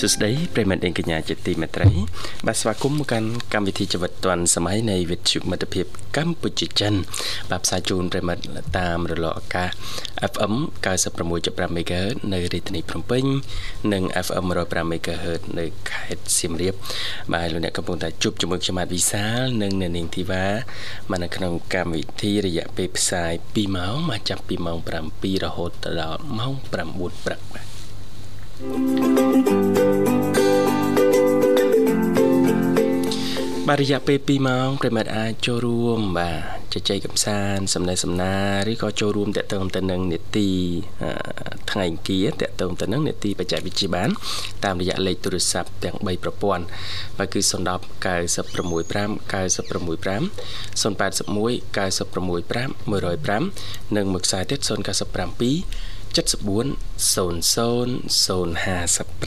សួស្តីប្រិមត្តអ្នកកញ្ញាជាទីមេត្រី បាទស្វាគមន៍មកកាន់កម្មវិធីជីវិតឌွန်សម័យនៃវិទ្យុមិត្តភាពកម្ពុជាចិនបាទផ្សាយជូនប្រិមត្តតាមរលកអាកាស FM 96.5 MHz នៅរាជធានីភ្នំពេញ និង FM 105 MHz នៅខេត្តសៀមរាបបាទលោកអ្នកកំពុងតែជួបជាមួយខ្ញុំបាទវិសាលនិងអ្នកនាងធីវ៉ាមកនៅក្នុងកម្មវិធីរយៈពេលផ្សាយ2ម៉ោងមកចាប់ពីម៉ោង7រហូតដល់ម៉ោង9ព្រឹកបាទ បាទរយៈពេល2ម៉ោងប្រិមិត្តអាចចូលរួមបាទជជែកកម្សាន្តសំណេះសំណាលឬក៏ចូលរួមតាក់ទងទៅនឹងនេតិថ្ងៃអង្គារតាក់ទងទៅនឹងនេតិបច្ចេកវិទ្យាបាន តាមរយៈលេខទូរស័ព្ទទាំង3ប្រព័ន្ធបាទគឺ010 965 965 081 965 105និងមួយខ្សែទៀត097 74 00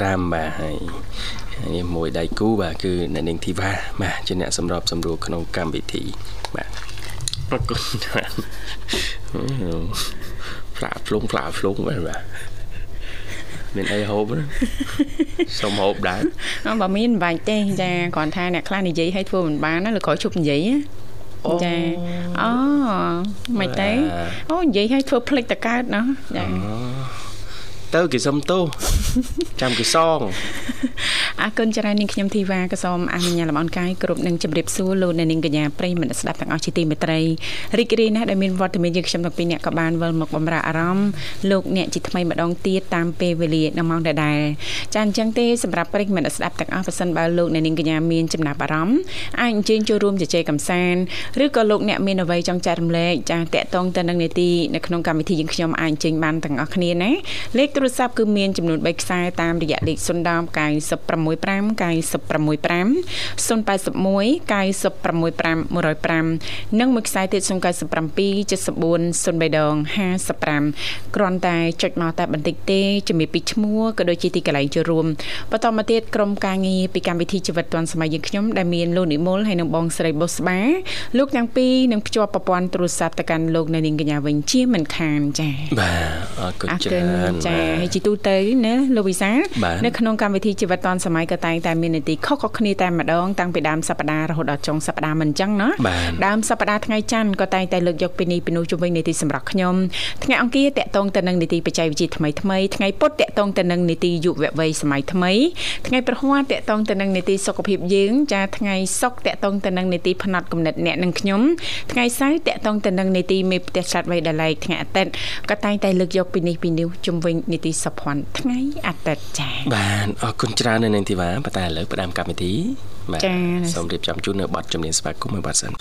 055បាទហើយ នេះមួយដៃគូបាទគឺអ្នកនាងធីវ៉ាបាទជាអ្នកសម្របសម្រួលក្នុងកម្មវិធីបាទអរគុណផ្លាផ្លុងផ្លាផ្លុងបាទបាទមានអីហូបសុំហូបដែរអឺបើមានបាច់ទេចាគ្រាន់ថាអ្នកខ្លះនិយាយឲ្យធ្វើមិនបានណាឬក៏ជប់និយាយចាអូមិនទេអូនិយាយឲ្យធ្វើភ្លេចតកើតណាចា ទៅគេសុំទោសចាំគេសងអរគុណច្រើននាងខ្ញុំធីវ៉ាក៏សូមអនុញ្ញាតលំអរកាយគ្រប់នឹងជម្រាបសួរលោកអ្នកនាងកញ្ញាប្រិយមិត្តស្ដាប់ទាំងអស់ជាទីមេត្រីរីករាយណាស់ដែលមានវត្តមានយើងខ្ញុំទាំងពីរអ្នកក៏បានវិលមកបំរើអារម្មណ៍លោកអ្នកជាថ្មីម្ដងទៀតតាមពេលវេលានៅម៉ោងដដែលចាអញ្ចឹងទេសម្រាប់ប្រិយមិត្តស្ដាប់ទាំងអស់ប៉ះសិនបើលោកអ្នកនាងកញ្ញាមានចំណាប់អារម្មណ៍អាចអញ្ជើញចូលរួមជជែកកម្សាន្តឬក៏លោកអ្នកមានអ្វីចង់ចែករំលែកចាតកតងទៅនឹងនីតិនៅក្នុងកម្មវិធីយើងខ្ញុំអាចអញ្ជើញបានទាំងអស់គ្នាណាលេខទូរស័ព្ទគឺមានចំនួន3ខ្សែតាមរយៈលេខ010 965 965 081 965 105និងមួយខ្សែទៀត097 74 03ដង55គ្រាន់តែចុចមកតែបន្តិចទេជំរាបពីឈ្មោះក៏ដូចជាទីកន្លែងចូលរួមបន្តមកទៀតក្រុមការងារពីកម្មវិធីជីវិតឌွန်សម័យយើងខ្ញុំដែលមានលោកនិមលហើយនិងបងស្រីបុស្បាលោកទាំងពីរនឹងភ្ជាប់ប្រព័ន្ធទូរស័ព្ទទៅកាន់លោកនៅនាងកញ្ញាវិញជាមិនខានចា៎បាទអរគុណច្រើនចា៎ហើយជីទូទៅណាលោកវិសានៅក្នុងកម្មវិធីជីវិតឌွန်សម័យក៏តែងតែមាននីតិខុសៗគ្នាតែម្ដងតាំងពីដើមសប្ដាហ៍រហូតដល់ចុងសប្ដាហ៍មិនអញ្ចឹងណាដើមសប្ដាហ៍ថ្ងៃច័ន្ទក៏តែងតែលើកយកពីនេះពីនោះជំវិញនីតិសម្រាប់ខ្ញុំថ្ងៃអង្គារតកតងទៅនឹងនីតិបច្ចេកវិទ្យាថ្មីថ្មីថ្ងៃពុធតកតងទៅនឹងនីតិយុវវ័យសម័យថ្មីថ្ងៃប្រហ័សតកតងទៅនឹងនីតិសុខភាពយើងចាថ្ងៃសុក្រតកតងទៅនឹងនីតិផ្នែកកំណត់អ្នកនិងខ្ញុំថ្ងៃសៅរ៍តកតងទៅនឹងនីតិមេផ្ទះឆ្លាតវៃដែលឡែកថ្ងៃអាទិត្យក៏តែងតែលើកយកពីនេះពីនោះជំវិញនីតិសុភ័ណ្ឌថ្ងៃអាទិត្យចា៎បាទអរគុណច្រើននៅនឹងធីវ៉ាប៉ុន្តែឥឡូវផ្ដើមកម្មវិធីបាទសូមរៀបចំជូននៅប័ណ្ណជំនាញស្វាគមន៍មួយប័ណ្ណសិន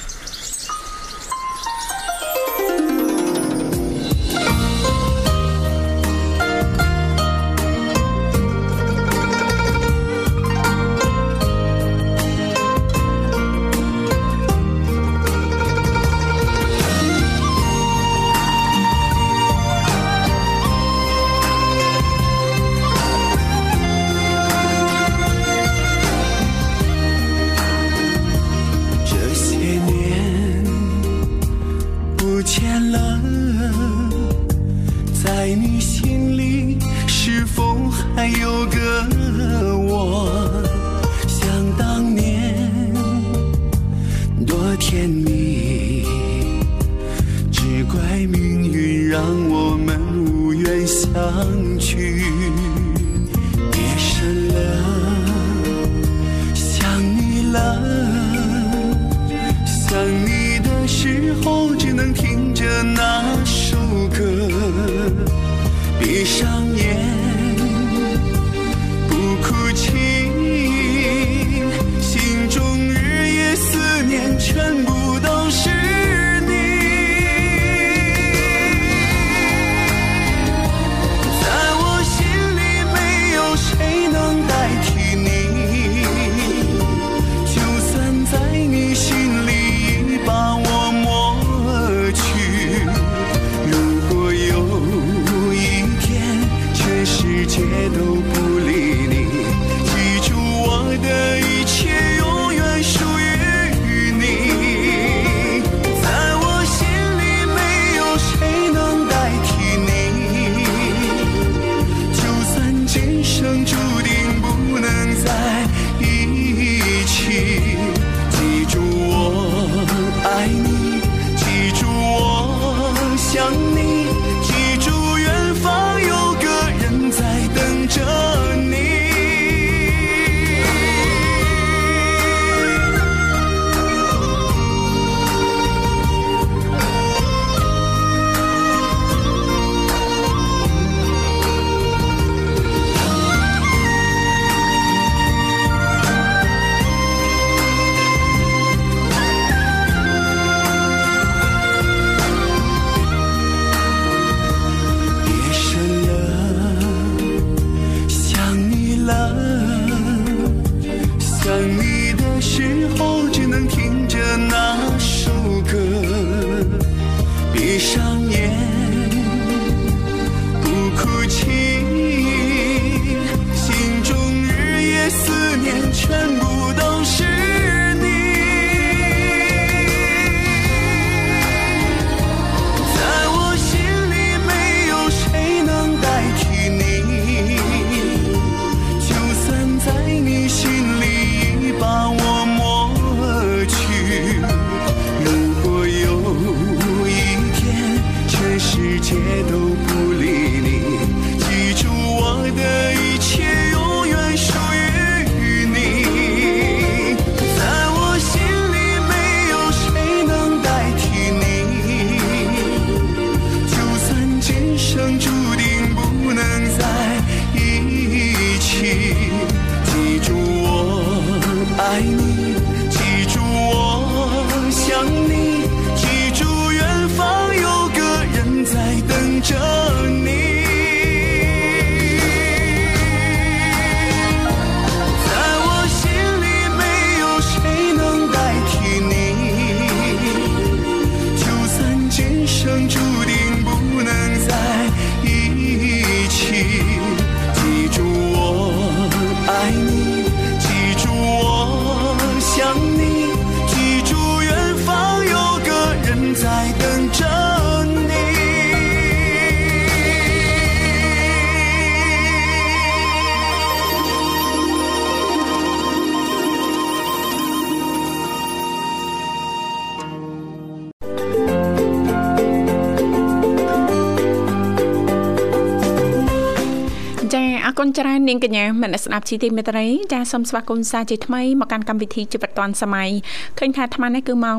ននាងកញ្ញាមនស្ដាប់ជីទីមេត្រីចាសូមស្វាគមន៍សាជាថ្មីមកកាន់កម្មវិធីជីវិតឌွန်សម័យឃើញថាអាត្មានេះគឺម៉ោង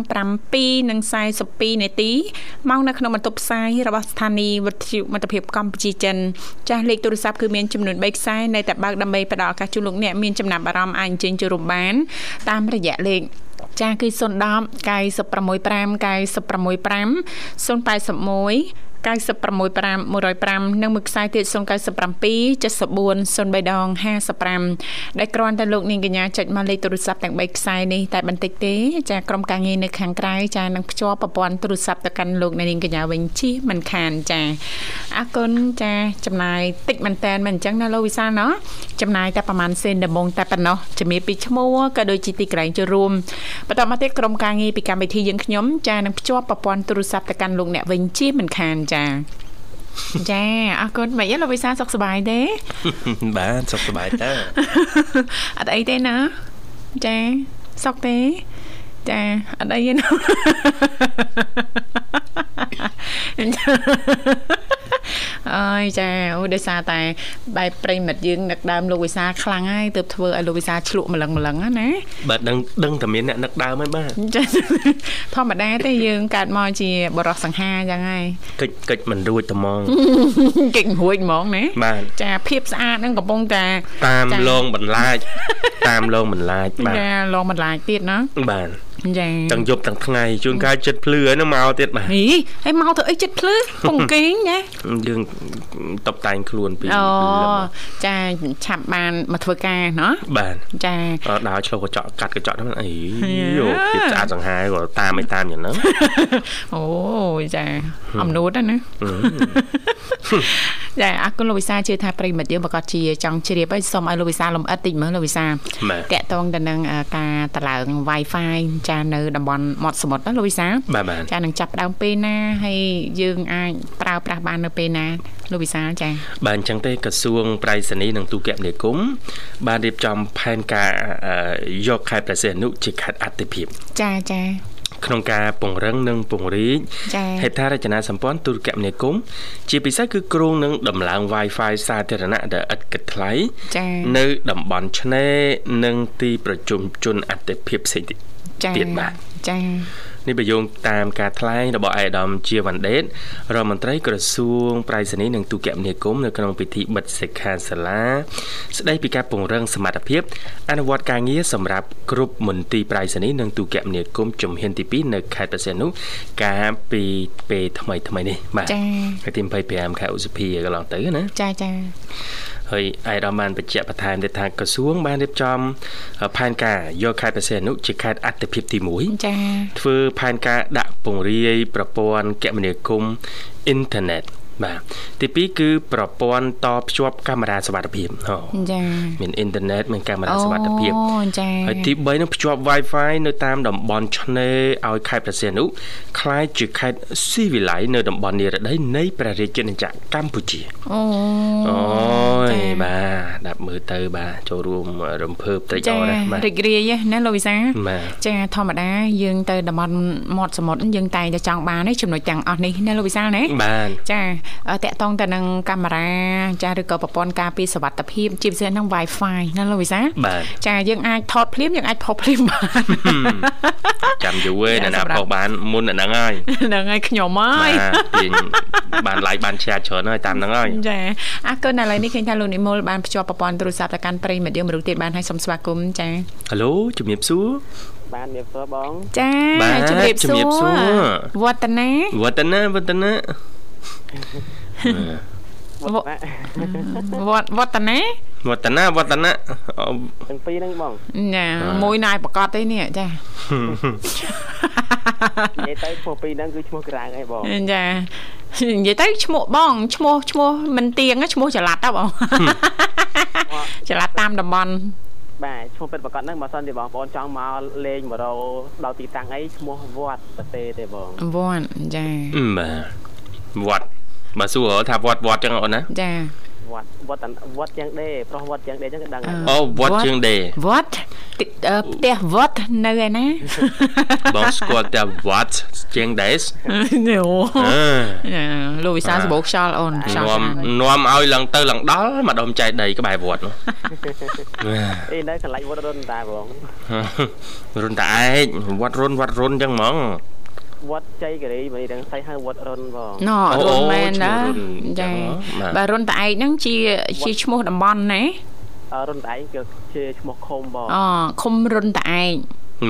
7:42នាទីម៉ោងនៅក្នុងបន្ទប់ផ្សាយរបស់ស្ថានីយ៍វិទ្យុមិត្តភាពកម្ពុជាចិនចាលេខទូរស័ព្ទគឺមានចំនួន3ខ្សែនៅតែបើកដើម្បីផ្ដល់ឱកាសជូនលោកអ្នកមានចំណាប់អារម្មណ៍អាចអញ្ជើញចូលរួមបាន តាមរយៈលេខចាគឺ010 965 965 081 965 105និងមួយខ្សែទៀត097 74 03ដង55ដែលគ្រាន់តែលោកនាងកញ្ញាចុចមកលេខទូរស័ព្ទទាំង3ខ្សែនេះតែបន្តិចទេចាក្រុមការងារនៅខាងក្រៅចានឹងភ្ជាប់ប្រព័ន្ធទូរស័ព្ទទៅកាន់លោកនាងកញ្ញាវិញជិះមិនខានចាអរគុណចាចំណាយតិចមែនតែនមិនអញ្ចឹងណាលោកវិសាលណោះចំណាយតែប្រហែលសេនដំបងតែប៉ុណ្ណោះជំរាបពីឈ្មោះក៏ដូចជាទីកន្លែងចូលរួមបន្តមកទៀតក្រុមការងារពីកម្មវិធីយើងខ្ញុំចានឹងភ្ជាប់ប្រព័ន្ធទូរស័ព្ទទៅកាន់លោកអ្នកវិញជិះមិនខានចាចាចាអរគុណមិនអីលោកវិសាសុខសប្បាយទេបាទសុខសប្បាយតើអត់អីទេណាចាសុខទេ ចាអត់អីទេណាអើយចាអូដោយសារតែបែបប្រិមិត្តយើងនឹកដើមលោកវិសាខ្លាំងហើយទើបធ្វើឲ្យលោកវិសាឆ្លក់ម្លឹងម្លឹងណាបាទដឹងដឹងតែមានអ្នកនឹកដើមហើយបាទចាធម្មតាទេយើងកើតមកជាបរោះសង្ហាអញ្ចឹងហើយកិច្ចកិច្ចមិនរួចត្មងកិច្ចរួចហ្មងណាបាទចាភាពស្អាតហ្នឹងកំពុងតែតាមចាលងបន្លាចតាមលងបន្លាចបាទចាលងបន្លាចទៀតណាបាទចាទាំងយប់ទាំងថ្ងៃជួនកាលចិត្តភ្លឺហើយនឹងមកទៀតបាទហីហើយមកទៅអីចិត្តភ្លឺពងគេងណាយើងតបតែងខ្លួនពីអូលឹមចាឆាប់បានមកធ្វើការណោះបាទចាអត់ដើរឆ្លុះកញ្ចក់កាត់កញ្ចក់ហ្នឹងអីយ៉ាយោភាពស្អាតសង្ហាយក៏តាមឯតាមយ៉ាងហ្នឹងអូចាអំនួតណាណាចាអរគុណលោកវិសាជឿថាប្រិមិត្តយើងប្រកាសជាចង់ជ្រាបហើយសូមឲ្យលោកវិសាលំអិតតិចមើលលោកវិសាបាទតកតងទៅនឹងអឺការតឡើង Wi-Fi ចានៅតំបន់មាត់សមុទ្រណាលោកវិសាបាទបាទចានឹងចាប់ផ្ដើមពេលណាហើយយើងអាចប្រើប្រាស់បាននៅពេលណាលោកវិសាលចាបាទអញ្ចឹងទេក្រសួងប្រៃសណីនិងទូរគមនាគមន៍បានរៀបចំផែនការអឺយកខេត្តព្រះសីហនុជាខេត្តអតិភិបចាចាក្នុងការពង្រឹងនិងពង្រីកចា៎ហេដ្ឋារចនាសម្ព័ន្ធទូរគមនាគមន៍ជាពិសេសគឺគ្រោងនឹងដំឡើង Wi-Fi សាធារណៈដែលឥតគិតថ្លៃចានៅតំបន់ឆ្នេរនិងទីប្រជុំជនអតិភិបផ្សេងទៀតចា ទៀតបាទចានេះបើយោងតាមការថ្លែងរបស់ឯកឧត្តមជាវណ្ដេតរដ្ឋមន្ត្រីក្រសួងប្រៃសណីនិងទូរគមនាគមន៍នៅក្នុងពិធីបិទសិក្ខាសាលាស្ដីពីការពង្រឹងសមត្ថភាពអនុវត្តការងារសម្រាប់គ្រប់មន្ទីរប្រៃសណីនិងទូរគមនាគមន៍ជំហានទី2នៅខេត្តប្រសិទ្ធនុកាលពីពេលថ្មីថ្មីនេះបាទចាថ្ងៃទី25ខែឧសភាកន្លងទៅណាចាចា ហើយឯកឧត្តមបានបញ្ជាក់បន្ថែមទៀតថាក្រសួងបានរៀបចំផែនការយកខេត្តប្រសិទ្ធនុជាខេត្តអត្តភាពទី1ចាធ្វើផែនការដាក់ពង្រាយប្រព័ន្ធគមនាគមន៍អ៊ីនធឺណិត បាទទី2គឺប្រព័ន្ធតភ្ជាប់កាមេរ៉ាសុវត្ថិភាពអូ ចា មានអ៊ីនធឺណិតមានកាមេរ៉ាសុវត្ថិភាព អូចា ហើយទី3នឹងភ្ជាប់ Wi-Fi នៅតាមតំបន់ឆ្នេរឲ្យខេត្តព្រះសីហនុคล้ายជាខេត្តស៊ីវិល័យនៅតំបន់និរដីនៃព្រះរាជាណាចក្រកម្ពុជា អូ អូយ ចា បាទដាក់មើលទៅបាទចូលរួមរំភើបត្រេកអ ចា រណាស់បាទ រីករាយណាលោកវិសា បាទ ចាធម្មតាយើងទៅតំបន់មាត់សមុទ្រយើងតែងតែចង់បាននេះចំណុចទាំងអស់នេះណាលោកវិសាលណា បាទ ចាអឺ តាក់ទងទៅនឹងកាមេរ៉ាចាឬក៏ប្រព័ន្ធការពារសុវត្ថិភាពជាពិសេសហ្នឹង Wi-Fi ណាលោកវិសាលបាទចាយើងអាចថតភ្លាមយើងអាចផុសភ្លាមបានចាំយូរឯចាណាណាសម្រាប់ផុសបានមុនអាហ្នឹងហើយហ្នឹងហើយខ្ញុំហើបាយទទាញបាន like បាន share ច្រើនហើយតាមហ្នឹងហើយចាអរគុណឥឡូវនេះឃើញថាលោកនិមលបានភ្ជាប់ប្រព័ន្ធទូរស័ព្ទទៅកាន់ប្រិយមិត្តយើងមនុស្សទៀតបានហើយសូមស្វាគមន៍ចាហៅជំរាបសួរបានមានសួរបង ចាបាទជំរាបជំសួរាបសួររវឌ្ឍនាវឌ្ឍនាវឌ្ឍនា វវត្តវឌ្ឍនាវឌ្ឍនាវឌ្ឍនាអូទាំងពីរហ្នឹងបងចាមួយណាយប្រកាសទេនេះចានិយាយទៅឈ្មោះពីរហ្នឹងគឺឈ្មោះក្រាងអីបងចានិយាយទៅឈ្មោះបងឈ្មោះឈ្មោះមិនទៀងឈ្មោះចល័តទៅបងចល័តតាមតំបន់បាទឈ្មោះពិតប្រកបហ្នឹងបើសិនជាបងប្អូនចង់មកលេងមករោដល់ទីតាំងអីឈ្មោះវត្តប្រទេសទេបងវត្តចាអឺបាទវត្ត បើសួរថាវត្តវត្តចឹងអូនណាចាវត្តវត្តតាវត្តយ៉ាងដេប្រុសវត្តយ៉ាងដេចឹងក៏ដឹងដែរអូវត្តជាងដេវត្តទីអឺផ្ទះវត្តនៅឯណាបងស្គាល់តែវត្តជាងដេសអូអឺចាលោកវិសាលសបោកខ្យល់អូនខ្យល់នាំនាំឲ្យឡើងទៅឡើងដល់ម្ដុំចែកដីក្បែរវត្តនោះអីនៅកន្លែងវត្តរុនតាបងរុនតាឯកវត្តរុនវត្តរុនចឹងហ្មង វត្តជ័យគិរីមិនដឹងស្អីហៅវត្តរុនបងណអូរុនមែនណាឈ្មោះរុនចឹចាងហ៎បាទបើរុនតឯកហ្នឹងជាជាឈ្មោះតំបន់ណាអឺរុនតាឯងគឺជាឈ្មោះឃុំបងអូឃុំរុនតឯក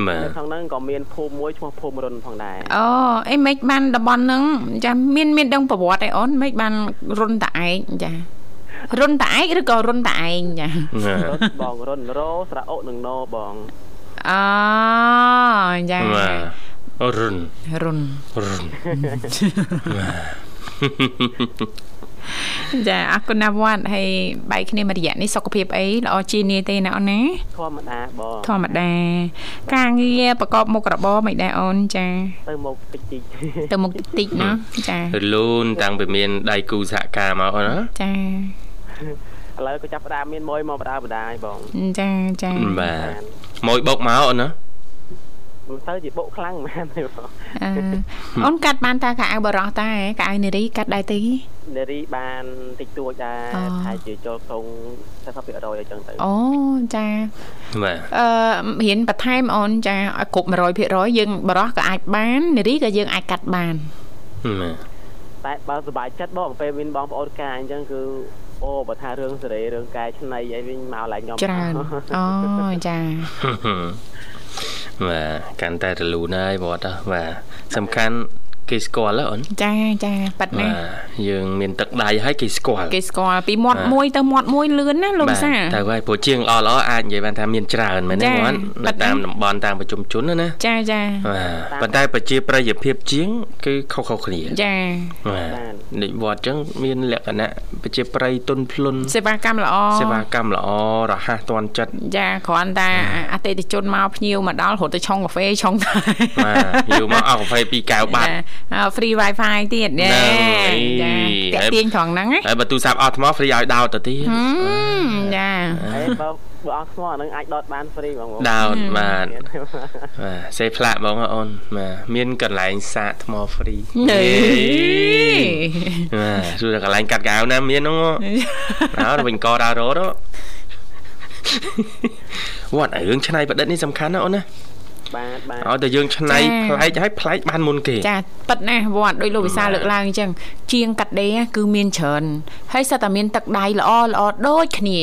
បាទនៅក្នុងហ្នឹងក៏មានភូមិមួយឈ្មោះភូមិរុនផងដែរអូអីមិនបានតំបន់ហ្នឹងចាមានមានដឹងប្រវត្តិអីអូនមិនបានរុនតឯកចារុនតឯកឬក៏រុនតឯងចារុនបងរុនរោស្រៈអុនឹងណូបងអូចាបាទអូ រុនរុនរុនចាអរគុណណាស់វត្តហើយបែកគ្នាមួយរយៈនេះសុខភាពអីល្អជានីទេណាអូនណាធម្មតាបងធម្មតា ការងារប្រកបមុខរបរមិនដែរអូនចា ទៅមកតិចតិចទៅមុខតិចតិចណាចារលូនតាំងពីមានដៃគូសហការមកអូនណាចាឥឡូវក៏ចាប់ផ្ដើមមានមួយមកបដាបដាយបង ចាចាបាទមួយបុកមកអូនណា មិនទៅជាបុកខ្លាំងមែនទេបងអឺអូនកាត់បានតាកៅអៅបរោះតាហ៎កៅអៅនារីកាត់ដែរទេនារីបានតិចតួចដែរអូថាជាចូលក្នុង40%អីចឹងទៅអូចាបាទអឺរៀនបន្ថែមអូនចាឲ្យគ្រប់100%យើងបរោះក៏អាចបាននារីក៏យើងអាចកាត់បានបាទតែបើសុបាយចិត្តបងពេលមានបងប្អូនការអញ្ចឹងគឺអូបើថារឿងសេរីរឿងកែឆ្នៃអីវិញមកឡើងខ្ញុំច្រើនអូចាអ បាទកាន់តែរលូនហើយវត្តហ៎បាទសំខាន់ គេស្គាល់ហ៎អូនចាចាប៉ាត់ណាបាទយើងមានទឹកដៃហើយគេស្គាល់គេស្គាល់ពីមាត់បាទមួយទៅមាត់មួយលឿនណាលោកវិសាទៅហើយព្រោះជាងល្អល្អអាចនិយាយបានថាមានច្រើនមែនទេចាវត្តបានៅត់ណាតាមតំបន់តាមប្រជុំជនណាណាចាចាបាទប៉ុន្តែប្រជាប្រិយភាពជាងគឺខុសៗគ្នាចាបាទនិវត្តន៍អញ្ចឹងមានលក្ខណៈប្រជាប្រិយទុនភ្លុនសេវាកម្មល្អសេវាកម្មល្អរហ័សទាន់ចិត្តចាគ្រាន់តែអតិថិជនមកភ្ញៀវមកដល់រត់ទៅឆុងកាហ្វេឆុងតែបាទយូរមកអស់កាហ្វេពីរកែវបាត់ចា free wifi ទៀតចាហ្នឹងហើយចាតាក់ទាញត្រង់ហ្នឹងណាហើយបើទូរស័ព្ទអស់ថ្មហ្វ្រីឲ្យដោតទៅទៀតហឹមចាហើយបើបើអស់ស្មោះអានឹងអាចដតបានហ្វ្រីបងប្អូនដោតបាទមានបាទសេផ្លាក់បងអូនបាទមានកន្លែងសាកថ្មហ្វ្រីនេះបាទជួយតែកន្លែងកាត់កៅណាមានហ្នឹងហ៎ដល់វិញកដើររត់ហ៎វត្តរឿងឆ្នៃប្រឌិតនេះសំខាន់ណាអូនណា បាទបាទឲ្យតែយើងឆ្នៃប្លែកហើយប្លែកបានមុនគេចាប៉ិតណាស់វត្តដោយលោកវិសាលលើកឡើងអញ្ចឹងជាងកាត់ដេរគឺមានច្រើនហើយសិតតែមានទឹកដៃល្អល្អដូចគ្នា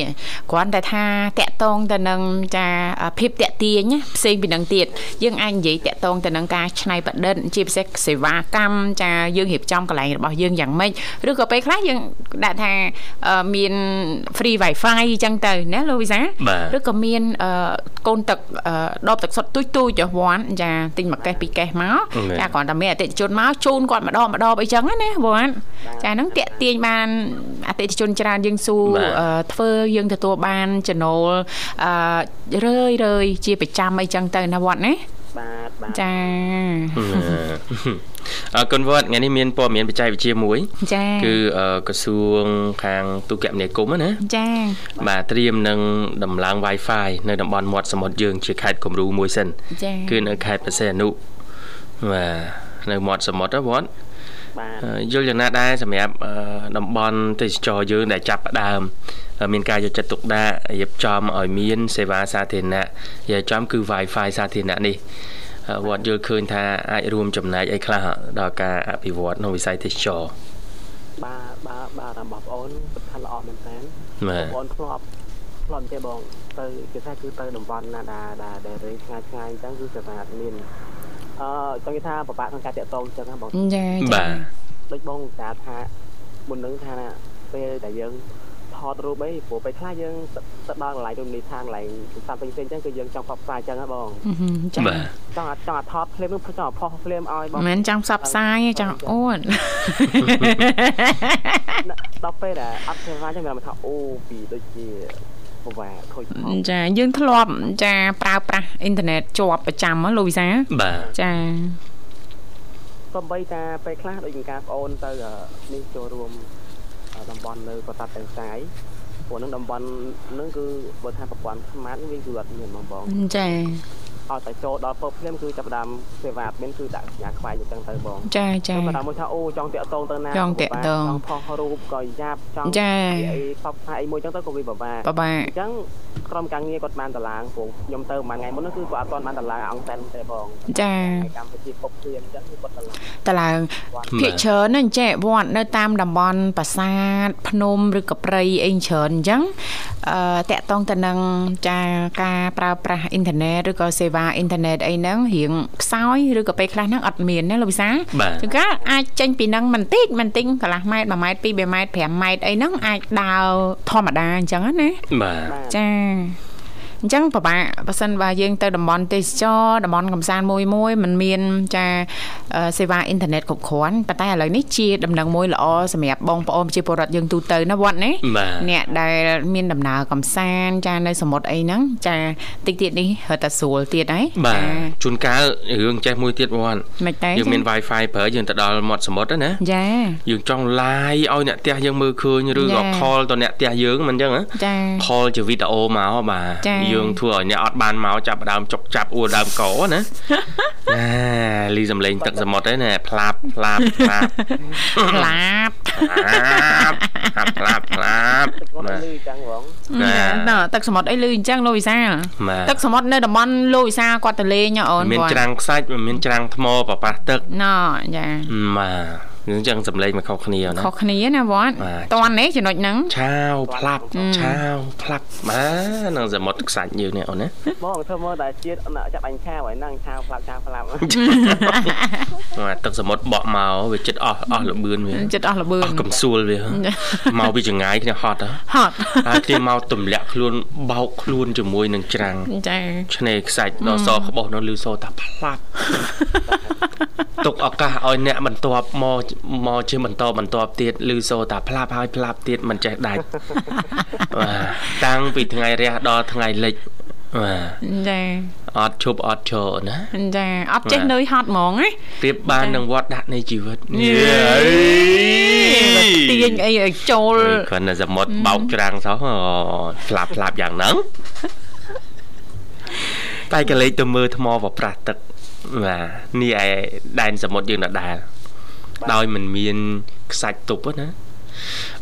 គ្រាន់តែថាតាក់តងទៅនឹងចាភាពតាក់ទាញណាផ្សេងពីនឹងទៀតយើងអាចនិយាយតាក់តងទៅនឹងការច្នៃប្រឌិតជាពិសេសសេវាកម្មចាយើងរៀបចំកន្លែងរបស់យើងយ៉ាងម៉េចឬក៏ពេលខ្លះយើងដាក់ថាអឺមាន free wifi អញ្ចឹងទៅណាលោកវិសាលបាទឬក៏មានអឺកូនទឹកអឺដបទឹកសុទ្ធទូចទូចចុះវ៉ាន់ចាទិញមួយកេះពីរកេះមកមែនចាគ្រាន់តែមានអតិថិជនមកជូនគាត់ម្ដងម្ដងអីចឹងណាវ៉ាន់ចាហ្នឹងតាក់ទាញបានអតិថិជនច្រើនយើងស៊ូបាទអឺធ្វើយើងទទួលបានចំណូលអឺរឿយរឿយជាប្រចាំអីចឹងទៅណាវ៉ាន់ណា បាទបាទចាអរគុណវត្តថ្ងៃនេះមានព័ត៌មានបច្ចេកវិទ្យាមួយចាគឺអឺក្រសួងខាងទូរគមនាគមន៍ណាចាបាទត្រៀមនឹងដំឡើង Wi-Fi នៅតំបន់មាត់សមុទ្រយើងជាខេត្តគំរូមួយសិនចាគឺនៅខេត្តបរសេអនុបាទនៅមាត់សមុទ្រហ្នឹងវត្តបាទអឺ យល់យ៉ាងណាដែរសម្រាប់អឺតំបន់ទេសចរយើងដែលចាប់ផ្ដើមអឺមានការយកចិត្តទុកដាក់រៀបចំឲ្យមានសេវាសាធារណៈនិយាយចំគឺ Wi-Fi សាធារណៈនេះអឺវត្តយល់ឃើញថាអាចរួមចំណែកអីខ្លះដល់ការអភិវឌ្ឍក្នុងវិស័យទេសចរបាទបាទបាទតាមបងប្អូនពិតថាល្អមែនតើបាទបងប្អូនធ្លាប់ធ្លាប់ទេបងទៅគេថាគឺទៅតំបន់ណាដែលដែលដែលរៀងឆ្ងាយឆ្ងាយអញ្ចឹងគឺសេវាអត់មាន អឺចង់និយាយថាពិបាកក្នុងការតាក់ទងអញ្ចឹងណាបងចាបាទដូចបងឧស្សាហ៍ថាមុននឹងថាណាពេលដែលយើងថតរូបអីព្រោះពេលខ្លះយើងទៅដល់កន្លែងរមណីយដ្ឋានកន្លែងផ្សារផ្សេងៗអញ្ចឹងគឺយើងចង់ផ្សព្វផ្សាយអញ្ចឹងណាបងចាបាទចង់អាចចង់អាចថតភ្លាមនឹងចង់អាចផុសភ្លាមឲ្យបងមិនមែនចង់ផ្សព្វផ្សាយទេចង់អួតដល់ពេលដែលអត់សេវាអញ្ចឹងគេថាអូពីដូចជា ពិបាកខូចផលចាយើងធ្លាប់ចាប្រើប្រាស់អ៊ីនធឺណិតជាប់ប្រចាំហ៎លោកវិសាបាទចាសំបីតាពេលខ្លះដូចមានការប្អូនទៅអឺនេះចូលរួមអឺតំបន់នៅកតាត់ទាំងសាយព្រោះនឹងតំបន់នឹងគឺបើថាប្រព័ន្ធស្មាតវាគឺអត់មានហ្មងបងចា ឲ្យតែចូលដល់ពើភ្លាមគឺចាប់ផ្ដើមសេវាអត់មានគឺដាក់សញ្ញាខ្វាយអញ្ចឹងទៅបងចាចាទៅបើតាមមួយថាអូចង់តាក់តងទៅណាចង់តាក់ទងចង់ផុសរូបក៏យ៉ាប់ចង់ចានិយាយអីផ្សព្វផ្សាយអីមួយអញ្ចឹងទៅក៏វាពិបាកបបាអញ្ចឹងក្រុមការងារគាត់បានតឡើងព្រោះខ្ញុំទៅមួយថ្ងៃមុនហ្នឹងគឺគាត់អត់ទាន់បានតឡើងអង្គសិនទេបងចាថ្ងៃកម្ពុជាពុកព្រៀមអញ្ចឹងគឺគាត់តឡើងតឡើងភាគច្រើនណាអញ្ចេះវត្តនៅតាមតំបន់ប្រាសាទភ្នំឬក៏ព្រៃអីច្រើនអញ្ចឹងអឺតាក់តងទៅនឹងចាការប្រើប្រាស់អ៊ីនធឺណិតឬក៏សេវាអ៊ីនធឺណិតអីហ្នឹងរៀងខ្សោយឬក៏ពេលខ្លះហ្នឹងអត់មានណាលោកវិសាបាទជួនកាលអាចចេញពីហ្នឹងបន្តិចបន្តិចកន្លះម៉ែត្រ1ម៉ែត្រ2 3ម៉ែត្រ5ម៉ែត្រអីហ្នឹងអាចដើរធម្មតាអញ្ចឹងណាបាទបាទចា អញ្ចឹងប្រហែលបើសិនបើយើងទៅតំបន់ទេសចរតំបន់កំសាន្តមួយមួយมันមានចាអឺសេវាអ៊ីនធឺណិតគ្រប់គ្រាន់ប៉ុន្តែឥឡូវនេះជាដំណឹងមួយល្អសម្រាប់បងប្អូនប្រជាពលរដ្ឋយើងទូទៅណាវត្តណាបាទអ្នកដែលមានដំណើរកំសាន្តចានៅសមុទ្រអីហ្នឹងចាតិចទៀតនេះរត់តែស្រួលទៀតហើយបាទជួនកាលរឿងចេះមួយទៀតវត្តមិនតែយើងមាន Wi-Fi ប្រើយើងទៅដល់មាត់សមុទ្រណាចាយើងចង់ live ឲ្យអ្នកផ្ទះយើងមើលឃើញឬចាក៏ call ទៅអ្នកផ្ទះយើងមិនអញ្ចឹងហ៎ចា call ជាវីដេអូមកបាទចា៎យើងធ្វើឲ្យអ្នកអត់បានមកចាប់ផ្ដើមចុកចាប់អួរដើមកណាណាលីសំឡេងទឹកសមុទ្រហ្នឹងណាផ្លាប់ផ្លាប់ផ្លាប់ផ្លាប់ផ្លាប់ផ្លាប់ផ្លាប់ទឹកគាត់បាទលឺអញ្ចឹងបងណាណ៎ទឹកសមុទ្រអីលឺអញ្ចឹងលោកវិសាលបាទទឹកសមុទ្រនៅតំបន់លោកវិសាគាត់ទៅលេងហ៎អូនមានគាត់ច្រាំងខ្សាច់មានច្រាំងថ្មប្រប៉ះទឹកណ៎ចាបាទ អញ្ចឹងសំឡេងមកខុសគ្នាណាខុសគ្នាណាវត្តបាទតន់នេះចំណុចហ្នឹងឆាវផ្លាប់ឆាវផ្លាប់បាទនឹងសមុទ្រខ្សាច់យើងនេះអូនណាបងធ្វើមើលតែជាតិអត់ចាប់អញឆាវហើយហ្នឹងឆាវផ្លាប់ឆាវផ្លាប់បាទទឹកសមុទ្របក់មកវាចិត្តអស់អស់លបឿនវាចិត្តអស់លបឿនអស់កំសួលវាមកពីចង្ងាយគ្នាហត់ហ៎ហត់ហើយគ្នាមកទម្លាក់ខ្លួនបោកខ្លួនជាមួយនឹងច្រាំងចាឆ្នេរខ្សាច់ដល់សក្បោះនោះលឺសូរថាផ្លាប់ទុកឱកាសឲ្យអ្នកបន្ទាប់មកមកជាបន្តបន្តទៀតលឺសូរថាផ្លាប់ហើយផ្លាប់ទៀតមិនចេះដាច់បាទតាំងពីថ្ងៃរះដល់ថ្ងៃលិចបាទចាអត់ឈប់អត់ឈរណាចាអត់ចេះនឿយហត់ហ្មងណាប្រៀបបាននឹងវត្តដាក់នៃជីវិតយេទាញអីឲ្យចូលគ្រាន់តែសមុទ្របោកច្រាំងសោះអូផ្លាប់ផ្លាប់យ៉ាងហ្នឹងតែកលេចទៅមើលថ្មប្រប្រាស់ទឹកបាទនេះឯដែនសមុទ្រយើងដដែល ដោយមិនមានខ្សាច់ទប់ទេណា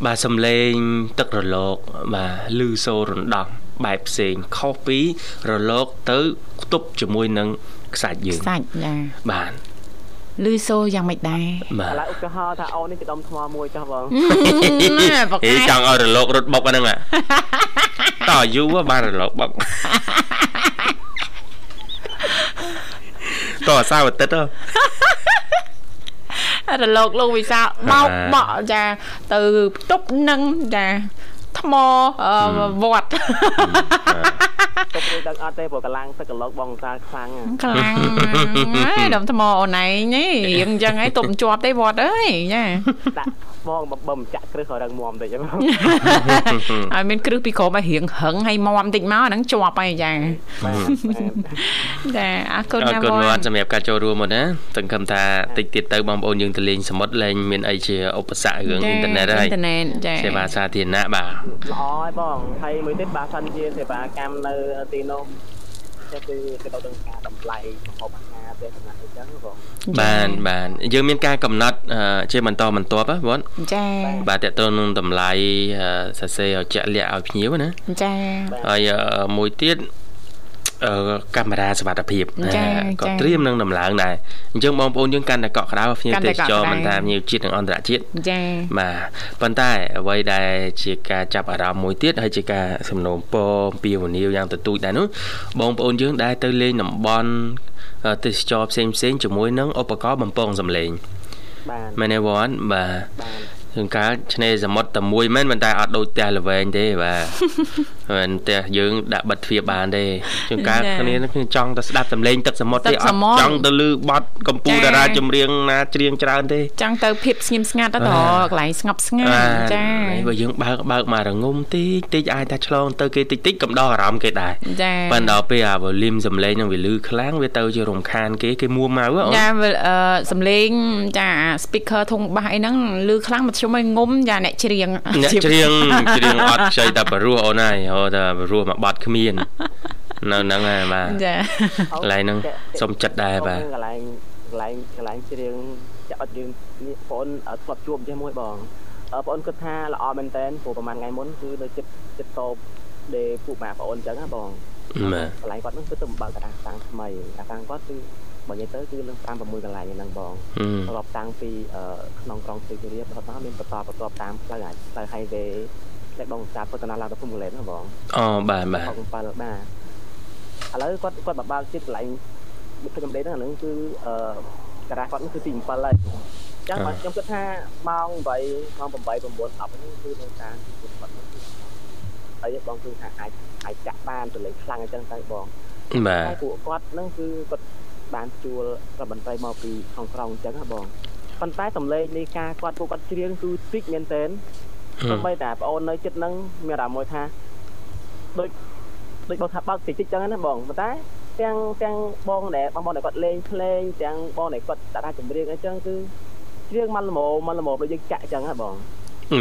បាទសំឡេងទឹករលកបាទលឺសូររំដោះបែបផ្សេងខុសពីរលកទៅខ្ទប់ជាមួយនឹងខ្សាច់យើងសាច់ចាបាទលឺសូរយ៉ាងម៉េចដែរបាឥទឡូវឧទាហរណ៍ថាអូននេះជាដុំថ្មមួយចុះបងណាបកហេែចង់ឲ្យរលករត់បុកអាហ្នឹងហ่ะតើយូរហ៎បានរលកបុកតើអាសាវអាទិត្យហ៎ រលកលោកវិសាលបោកបាទបក់ចាទៅផ្ទប់នឹងចាថ្មអឺវត្ត ទុកមួយដឹងអត់ទេព្រោះកម្លាំងទឹកកន្លកបងតាខ្លាំងហ៎ខ្លាំងហើយដុំថ្មអូនឯងនេះរៀងអញ្ចឹងហើយទប់មិនជាប់ទេវត្តអើយចាដាក់បងបើមិនចាក់គ្រឹះឲ្យរឹងមាំតិចហ្នឹងឲ្យមានគ្រឹះពីក្រោមឲ្យរៀងហឹងឲ្យមមតិចមកអាហ្នឹងជាប់ហើយចាបាទចាអរគុណអរណាគុណវវត្តត្តសម្រាប់ការចូលរួមមកណាសង្ឃឹមថាតិចទៀតទៅបងប្អូនយើងទៅលេងសមុទ្រលែងមានអីជាឧបសគ្គរឿងអ៊ីនធឺណិតហើយអ៊ីនធឺណិតចាសេវាសាធារណៈបាទល្អហើយបងហើយមួយទៀតបើសិនជាសេវាកម្មនៅទីនោះគឺគឺទៅដល់ការតម្លៃម្ហូបអាហារទេសនាអីចឹងបងបានបានយើងមានការកំណត់អឺជាបន្តបន្ទាប់ហ៎វត្តចាបាទតើតើនឹងតម្លៃអឺសរសេរឲ្យជាក់លាក់ឲ្យភ្ញៀវណាចាហើយអឺមួយទៀតអឺ កាមេរ៉ាសុវត្ថិភាពចាណាក៏ចាត្រៀមនឹងដំឡើងដែរអញ្ចឹងបងប្អូនយើងកាន់តែកក់ក្ដៅភ្ញៀវកាន់តែទេសកក់ចរក្ដៅមិនថាភ្ញៀវជាតិនិងអន្តរជាតិចាបាទប៉ុន្តែអ្វីដែលជាការចាប់អារម្មណ៍មួយទៀតហើយជាការសំណូមពរអំពីវនីវយ៉ាងទទូចដែរនោះបងប្អូនយើងដែលទៅលេងតំបន់អឺទេសចរផ្សេងផ្សេងៗជាមួយនឹងឧបករណ៍បំពងសម្លេងបាទមែនទេវ៉ាន់បាទបាទជួនកាលឆ្នេរសមុទ្រតែមួយមែនប៉ុន្តែអត់ដូចផ្ទះល្វែងទេបាទ មិនផ្ទះយើងដាក់បិទទ្វារបានទេជួនកាលចាគ្នាគ្នាចង់ទៅស្ដាប់សំឡេងទឹកសមុទ្រទឹកទេអសត់មុទ្រចង់ទៅលឺបទកម្ពុជាចាតារាចម្រៀងណាច្រៀងច្រើនទេចង់ទៅភាពស្ងៀមស្ងាត់ទៅតបាទកន្លែងស្ងប់ស្ងាត់បាទចាហើយបើយើងបើកបើកមករងុំតិចតិចអាចថាឆ្លងទៅគេតិចតិចកំដរអារម្មណ៍គេដែរចាប៉ុន្តែដល់ពេលអាវ៉ូលីមសំឡេងនឹងវាលឺខ្លាំងវាទៅជារំខានគេគេមួម៉ៅហ៎អូនចាវាអឺសំលេងចា speaker ធុងបាសអីហ្នឹងឮខ្លាំងមកខ្ញុំឲ្យងុំចាអ្នកច្រៀងអ្នកច្រៀងច្រៀងអត់ខ្ចីតែបរោះអូនហើយហៅថាបរោះមកបាត់គ្មាននៅហ្នឹងហើយបាទចាកន្លែងហ្នឹងសុំចិត្តដែរបាទកន្លែងកន្លែងកន្លែងច្រៀងចាក់អត់យើងនេះបងអត់ធ្លាប់ជួបអញ្ចឹងមួយបងអឺបងគិតថាល្អមែនតើព្រោះប្រហែលថ្ងៃមុនគឺនៅចិត្តចិត្តតបដេពួកម៉ាក់បងអញ្ចឹងណាបងបាទកន្លែងគាត់ហ្នឹងគឺទៅបើកតារាសាំងថ្មីតារាសាំងគាត់គឺបើនិយាយទៅគឺលើ5 6កន្លែងហ្នឹងបងអឺរាប់តាំងពីអឺក្នុងក្រុងស្រីគិរីរហូតដល់មានបន្តបន្តតាមផ្លូវអាចផ្លូវ highway លេខបងតាពុទ្ធនាឡើងទៅភូមិកលែនណាបងអូបាទបាទ67បាទឥឡូវគាត់គាត់បបើកជាតិកន្លែងវិទ្យុកំដេហ្នឹងអាហ្នឹងគឺអឺតារាគាត់ហ្នឹងគឺទី7ហើយចឹងបាទខ្ញុំគិតថាម៉ោង8ម៉ោង8 9 10ហ្នឹងគឺនៅតាមទីគាត់ហ្នឹងគឺហើយបងគឺថាអាចអាចចាក់បានទៅលេងខ្លាំងអញ្ចឹងទៅបងបាទហើយពួកគាត់ហ្នឹងគឺគាត់បានជួលរដ្ឋមន្ត្រីមកពីក្នុងក្រុងអញ្ចឹងណាបងប៉ុន្តែសម្លេងនៃការគាត់ពួកគាត់ច្រៀងគឺតិចមែនទែន ទោះបីតែបងអូននៅចិត្តហ្នឹងមានអារម្មណ៍មួយថាដូចដូចបងថាបើកតិចតិចអញ្ចឹងណាបងប៉ុន្តែទាំងទាំងបងដែលបងបងដែលគាត់លេងភ្លេងទាំងបងដែលគាត់តារាចម្រៀងអញ្ចឹងគឺច្រៀងមកល្មមមកល្មមដូចយើងចាក់អញ្ចឹងណាបង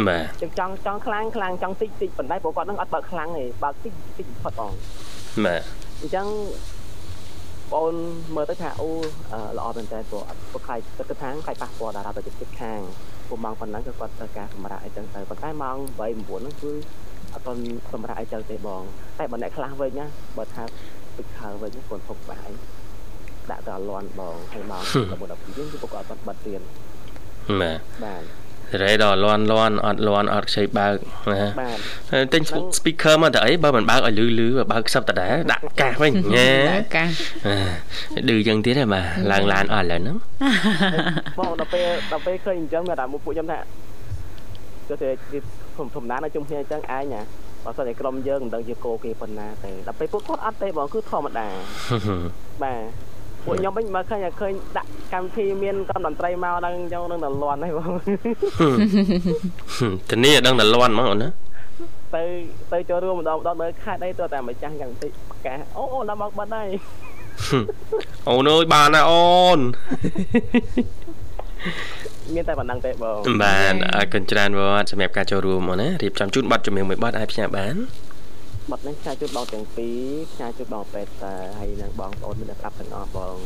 បាទយើងចង់ចង់ខ្លាំងខ្លាំងចង់តិចតិចប៉ុន្តែពួកគាត់ហ្នឹងអត់បើកខ្លាំងទេបើកតិចតិចបំផុតបងបាទអញ្ចឹងបងអូនមើលទៅថាអូអឺល្អមែនតើព្រោះអត់ពួកខ្លាយទឹកខាងខ្លាយប៉ះពាល់តារាទៅចិត្តខាង ពួកម៉ោងប៉ុណ្ណឹងគឺគាត់ត្រូវការសម្រាប់អីចឹងទៅប៉ុន្តែម៉ោង8 9ហ្នឹងគឺអត់ទាន់សម្រាប់អីចឹងទេបងតែបើអ្នកខ្លះវិញណាបើថាទឹកខើវិញគាត់ធប់បាយដាក់ទៅអត់លន់បងហើយម៉ោង11 12យើងគឺពួកគាត់អត់បិទទៀតហបាទបាទ រ៉េដល់លន់លន់អត់លន់អត់ខ្ចីបើកណាបាទហើយទិញ speaker មកទៅអីបើមិនបើកឲ្យលឺលឺបើបើកសឹបតដែរដាក់កាសវិញញ៉ែឱកាសឌឺចឹងទៀតហ៎បាទឡើងឡានអស់ឥឡូវហ្នឹងបងដល់ពេលដល់ពេលឃើញអញ្ចឹងមានតែមកពួកខ្ញុំថាគឺតែធំធំណាស់នៅជុំគ្នាអញ្ចឹងឯងណាបើសិនតែក្រុមយើងមិនដឹងជាគោគេប៉ុណ្ណាទេដល់ពេលពួកគាត់អត់ទេបងគឺធម្មតាបាទ ពួកខ្ញុំវិញមកឃើញតែឃើញដាក់កម្មវិធីមានក្រុមតន្ត្រីមកដល់អញ្ចឹងនឹងតែលន់ហើយបងធានាដឹងតែលន់ហ្មងអូនណាទៅទៅចូលរួមម្ដងម្ដងនៅខេត្តអីទៅតែម្ចាស់កម្មវិធីប្រកាសអូអូដល់មកបាត់ហើយអូនអើយបានណាអូនមានតែប៉ុណ្ណឹងទេបងបាទអរគុណច្រើនវត្តសម្រាប់ការចូលរួមអូនណារៀបចំជូនប័ណ្ណជំនឿមួយប័ណ្ណអាចផ្សាយបាន បាត់នេះផ្សាយជូនបងទាំងពីរផ្សាយជូនបងពេទ្យតាហើយនឹងបងប្អូនមានតែប្រាប់ទាំងអស់បង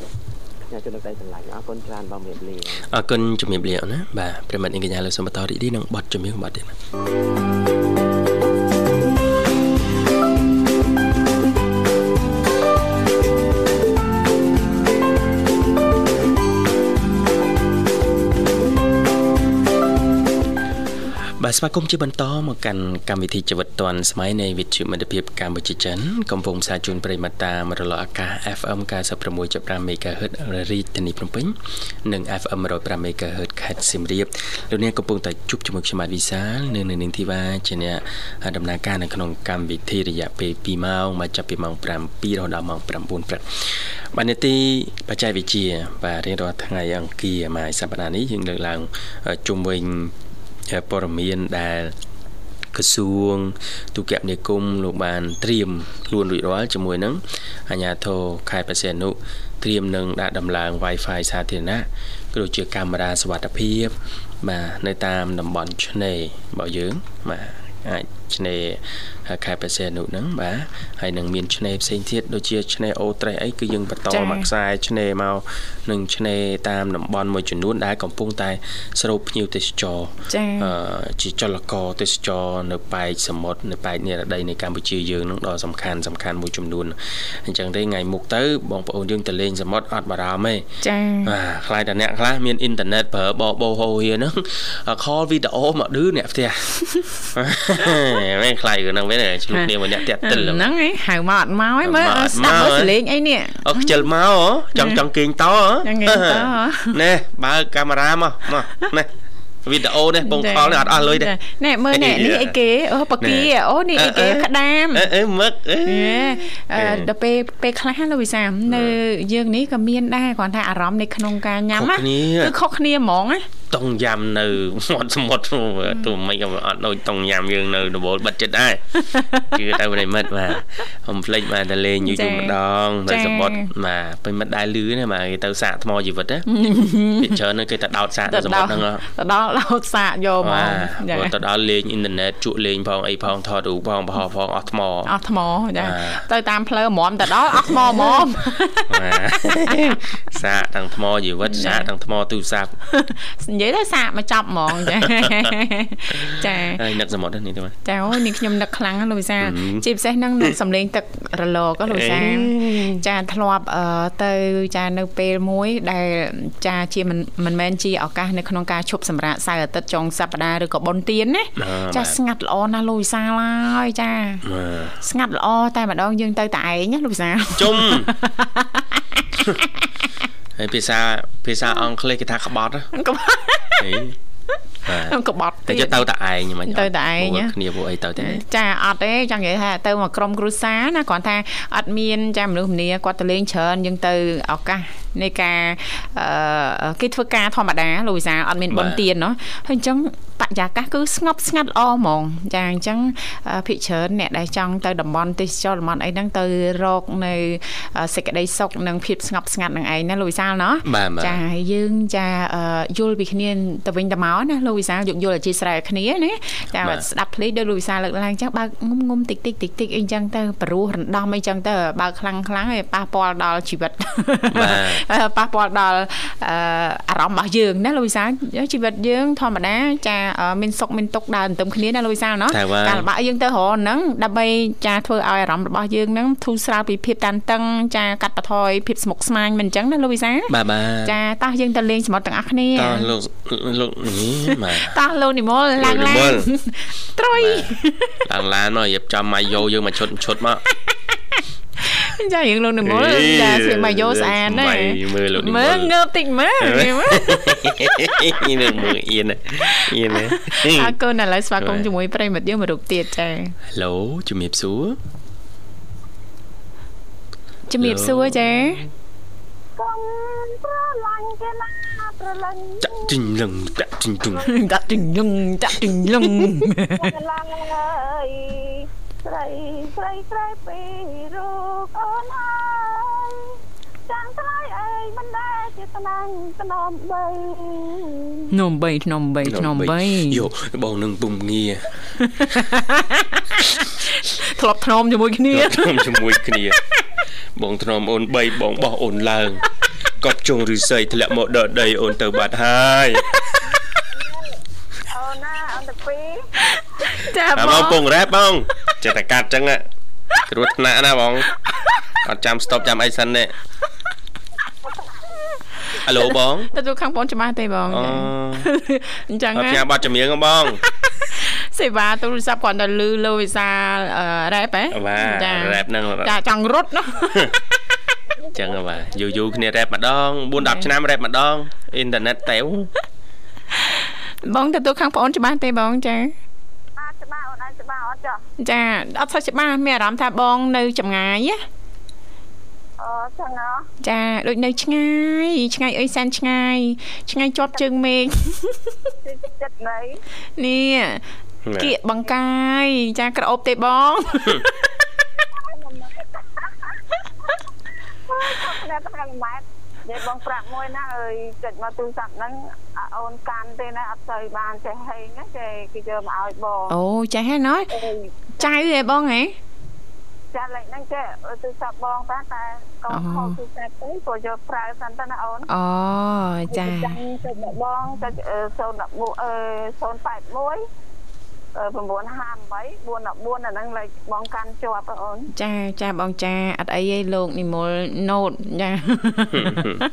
ផ្សាយជូននឹងតែឆ្លាញ់អរគុណច្រើនបងមានលាអរគុណជំរាបលាអូនណាបាទប្រិមត្តនាងកញ្ញាលោកសូមបន្តរីករាយនឹងប័ណ្ណជំនឿមួយប័ណ្ណទៀតបា បាទស្វាគមន៍ជាបន្តមកកាន់កម្មវិធីជីវិតឌွန်សម័យនៃវិទ្យុមិត្តភាពកម្ពុជាចិនកំពុងផ្សាយជូនប្រិយមិត្តតាមរលកអាកាស FM 96.5 MHz រាជធានីភ្នំពេញនិង FM 105 MHz ខេត្តសៀមរាបលោកអ្នកកំពុងតែជួបជាមួយខ្ញុំបាទវិសាលនៅនៅនាងធីវ៉ាជាអ្នកដំណើរការនៅក្នុងកម្មវិធីរយៈពេល2ម៉ោងមកចាប់ពីម៉ោង7រហូតដល់ម៉ោង9ព្រឹកបាទនេតិបច្ចេកវិទ្យាបាទរៀងរាល់ថ្ងៃអង្គារមួយសប្តាហ៍នេះយើងលើកឡើងជុំវិញ ព័ត៌មានដែលក្រសួងទូរគមនាគមន៍លោកបានត្រៀមខ្លួនរួចរាល់ជាមួយនឹងអាជ្ញាធរខេត្តបរសេនុត្រៀមនឹងដាក់ដំឡើង Wi-Fi សាធារណៈក៏ដូចជាកាមេរ៉ាសុវត្ថិភាពបាទនៅតាមតំបន់ឆ្នេររបស់យើងបាទអាចឆ្នេរខេត្តបរសេនុហ្នឹងបាទហើយនឹងមានឆ្នេរផ្សេងទៀតដូចជាឆ្នេរអូត្រេសអីគឺយើងបន្តមកខ្សែឆ្នេរមកនឹងឆ្នេរតាមតំបន់មួយចំនួនដែលកំពុងតែស្រូបភ្ញៀវទេសចរចា៎អឺជាចលករទេសចរនៅប៉ែកសមុទ្រនៅប៉ែកនិរដីនៃកម្ពុជាយើងនឹងដ៏សំខាន់សំខាន់មួយចំនួនអញ្ចឹងទេថ្ងៃមុខទៅបងប្អូនយើងទៅលេងសមុទ្រអត់បារម្ភទេចា៎បាទខ្លាចតែអ្នកខ្លះមានអ៊ីនធឺណិតប្រើបបោហោហៀហ្នឹង call វីដេអូមកឌឺអ្នកផ្ទះមិនខ្លាចរឿងហ្នឹងវិញទេឆ្លុះគ្នាមួយអ្នកតាក់ទិលហ្នឹងឯងហៅមកអត់មកឯងមើលហៅមកអត់ស្ដាប់មកមើលហ៎សលេងអីនេះអត់ខ្ជិលមកហ៎ចង់ចង់គេងតហ៎ចង់គេងតហ៎ណែបើកកាមេរ៉ាមកមកណែវីដេអូនេះបងខលនេះអត់អស់លុយទេណែមើលណែនេះអីគេអូបកាអូនេះអីគេក្តាមអឺអឺមឹកអឺហេអឺដល់ពេលពេលខ្លះលោកវិសាមនៅយើងនេះក៏មានដែរគ្រាន់តែអារម្មណ៍នៅក្នុងការញ៉ាំខុសណាគ្នាគឺខុសគ្នាហ្មងណា តុងយ៉ាំនៅមាត់សមុទ្រទូមិនក៏អត់ដូចតុងយ៉ាំយើងនៅដបូលបិទចិត្តដែរជឿទៅប្រិមិត្តបាទកុំភ្លេចបាទទៅលេងយូរយូរម្ដងនៅសមុទ្របាទប្រិមិត្តដែរលឺណាបាទគេទៅសាកថ្មជីវិតណាពីច្រើននៅគេទៅដោតសាកនៅសមុទ្រហ្នឹងហ៎ទៅដល់ដោតសាកយកហ្មបាងទព្រោះទៅដល់លេងអ៊ីនធឺណិតជក់លេងផងអីផងថតរូបផងបោះផងអស់ថ្មអស់ថ្មចាបាទទៅតាមផ្លូវហ្មមទៅដល់អស់ថ្មហ្មមបាទសាកទាំងថ្មជីវិតសាកទាំងថ្មទូរស័ព្ទនិយាយទៅសាកមកចាប់ហ្មងចាចាហើយនឹកសមុទ្រនេះទៅចាអូយនេះខ្ញុំនឹកខ្លាំងណាស់លោកវិសាហឹមជាពិសេសហ្នឹងនឹកសំលេងទឹករលកណាលោកវិសាអេចាធ្លាប់អឺទៅចានៅពេលមួយដែលចាជាមិនមិនមែនជាឱកាសនៅក្នុងការឈប់សម្រាកសៅរ៍អាទិត្យចុងសប្តាហ៍ឬក៏បុណ្យទានណាអឺចាបាទស្ងាត់ល្អណាស់លោកវិសាហើយចាបាទស្ងាត់ល្អតែម្ដងយើងទៅតែឯងណាលោកវិសាជុំ ហើយភាសាភាសាអង់គ្លេសគេថាក្បត់ក្បត់ហីបាទក្បត់តែទៅតែឯងមិនទៅតែឯងគ្នាពួកអីទៅតែចាអត់ទេចង់និយាយថាទៅមកក្រុមគ្រួសារណាគ្រាន់ថាអត់មានចាមនុស្សម្នាគាត់ទៅលេងច្រើនយើងទៅឱកាសនៃការគេធ្វើការធម្មតាលូវីសាអត់មានបនទៀនណោះហើយអញ្ចឹង បរិយាកាសគឺស្ងប់ស្ងាត់ល្អហ្មងចាអញ្ចឹងភិកច្រើនអ្នកដែលចង់ទៅតំបន់ទេសចរតំបន់អីហ្នឹងទៅរកនៅសេចក្តីសុខនិងភាពស្ងប់ស្ងាត់នឹងឯងណាលោកវិសាលណោះចាយើងចាយល់ពីគ្នាទៅវិញទៅមកណាលោកវិសាលយោគយល់អធិស្ស្រ័យគ្នាណាចាស្ដាប់ភ្លេងដោយលោកវិសាលលើកឡើងអញ្ចឹងបើកងុំងុំតិចតិចតិចតិចអីអញ្ចឹងទៅព្រោះរំដំអីអញ្ចឹងទៅបើកខ្លាំងខ្លាំងឯប៉ះពាល់ដល់ជីវិតប៉ះពាល់ដល់អារម្មណ៍របស់យើងណាលោកវិសាលជីវិតយើងធម្មតាចាមានសុខមានទុក្ខដើរទន្ទឹមគ្នាណាលូវីសាណោះតែបាទការលំបាកយើងទៅរកហ្នឹងដើម្បីចាធ្វើឲ្យអារម្មណ៍របស់យើងហ្នឹងធូរស្រាលពីភាពតានតឹងចាកាត់បន្ថយភាពស្មុគស្មាញមិនអញ្ចឹងណាលូវីសាបាទបាទចាតោះយើងទៅលេងសមុទ្រទាំងអស់គ្នាតោះលោកលោកនេះបាទតោះលោកនិមលឡើងលោកនិមឡាលនត្រុយឡើងឡានមករៀបចំមកយោយើងមកឈុតឈុតមក ចាយើងលោកនិមលអេចាស្លៀកមកយោស្អាតណាស្លៀកមើលលោកនិមលមើលងើបតិចមើលនេះនឹងមើលអៀនអៀនអរគុណឥឡូវស្វាគមន៍ជាមួយប្រិមិត្តយើងមួយរូបទៀតចាហឡូជំរាបសួរជំរាបសួរចាកុំប្រឡាញ់គេណាប្រឡាញ់ចាក់ជីងលឹងចាក់ជីងទុងដាក់ទិញលឹងដាក់ទិញលឹងប្រឡាញ់អើយ ស្រីស្រីស្រីពីរូបអូនហើយចាំស្រីអើយមិនដែលជាស្នាងស្នំបីនំ3ធ្នំ3ធ្នំ3យោបងនឹងពុំងាធ្លាប់ធ្នមជាមួយគ្នាខ្ញុំជាមួយគ្នា បងធ្នមអូន3បងបោះអូនឡើងកប់ជងឫស្សីធ្លាក់មកដកដីអូនទៅបាត់ហើយអូនណាអូនទៅពីរ ចាអាបបងងពងរ៉េបបងចេះតែកាត់ចឹងណាគ្រោះថ្នាក់ណាបងអត់ចាំ stop ចាំអីសិនទេអាឡូបងទទួលខាងបងច្បាស់ទេបងអូអញ្ចឹងអត់ណាផ្ញើប័ណ្ណចម្រៀងហ៎បងសេវាទូរស័ព្ទគាត់ទៅលឺលើវិសាអឺរ៉េបហ៎បាទរ៉េបហ្នឹងចាចង់រត់ណាចឹងហ៎បាទយូរយូរគ្នារ៉េបម្ដង4 10ឆ្នាំរ៉េបម្ដងអ៊ីនធឺណិតតែវបងទទួលខាងបងអូនច្បាស់ទេបងចាអាច ច្បាស់អូនអាចច្បាស់អត់ចុះចាអត់សូវច្បាស់មានអារម្មណ៍ថាបងនៅចម្ងាយណាអូចឹងហ៎ចាដូចនៅឆ្ងាយឆ្ងាយអីសែនឆ្ងាយឆ្ងាយជាប់ជើងមេឃទីចិត្តនៃនេះគៀកបង្កាយចាក្រអូបទេបងតែតែម៉ែ និយាយបងប្រាប់មួយណាអើយចិត្តមកទូរស័ព្ទហ្នឹងអាអូនកាន់ទេណាអត់សូវបានចេះហេងណាគេគេយកមកឲ្យបងអូចេះហើយណោះអើយចៅហ៎បងហ៎ចាលេខហ្នឹងចេះទូរស័ព្ទបងតាតែកូនខលទូរស័ព្ទទៅព្រោះយកប្រើសិនទៅណាអូនអូចាចាំទៅមកបងទៅ014អឺ081អឺ 958 414អាហ្នឹងលេខបងកាន់ជាប់ហ៎អូនចាចាបងចាអត់អីទេលោកនិមលណូតចា